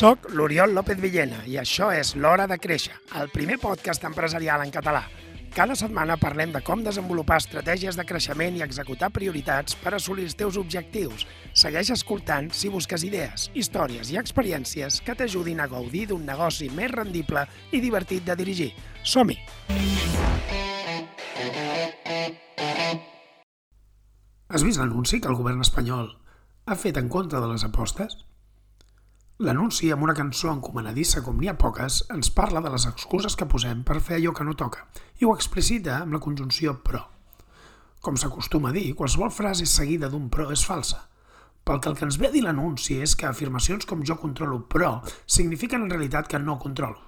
Soc l'Oriol López Villena i això és L'Hora de Créixer, el primer podcast empresarial en català. Cada setmana parlem de com desenvolupar estratègies de creixement i executar prioritats per assolir els teus objectius. Segueix escoltant si busques idees, històries i experiències que t'ajudin a gaudir d'un negoci més rendible i divertit de dirigir. Som-hi! Has vist l'anunci que el govern espanyol ha fet en contra de les apostes? L'anunci, amb una cançó encomanadissa com n'hi ha poques, ens parla de les excuses que posem per fer allò que no toca i ho explicita amb la conjunció però. Com s'acostuma a dir, qualsevol frase seguida d'un però és falsa. Pel que el que ens ve a dir l'anunci és que afirmacions com jo controlo però signifiquen en realitat que no controlo.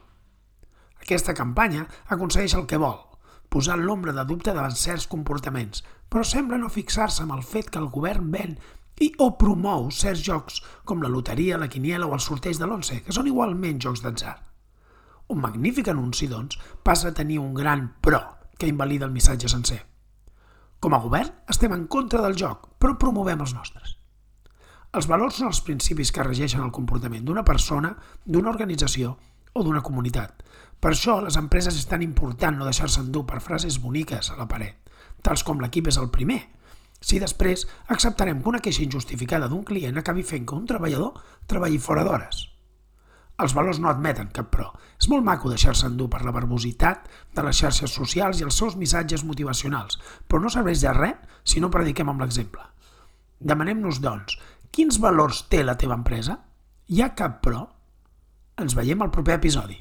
Aquesta campanya aconsegueix el que vol, posar l'ombra de dubte davant certs comportaments, però sembla no fixar-se en el fet que el govern ven i o promou certs jocs com la loteria, la quiniela o el sorteig de l'11, que són igualment jocs d'atzar. Un magnífic anunci, doncs, passa a tenir un gran però que invalida el missatge sencer. Com a govern, estem en contra del joc, però promovem els nostres. Els valors són els principis que regeixen el comportament d'una persona, d'una organització o d'una comunitat. Per això les empreses és tan important no deixar-se endur per frases boniques a la paret, tals com l'equip és el primer, si després acceptarem que una queixa injustificada d'un client acabi fent que un treballador treballi fora d'hores. Els valors no admeten cap però. És molt maco deixar-se endur per la verbositat de les xarxes socials i els seus missatges motivacionals, però no serveix de res si no prediquem amb l'exemple. Demanem-nos, doncs, quins valors té la teva empresa? Hi ha cap però? Ens veiem al proper episodi.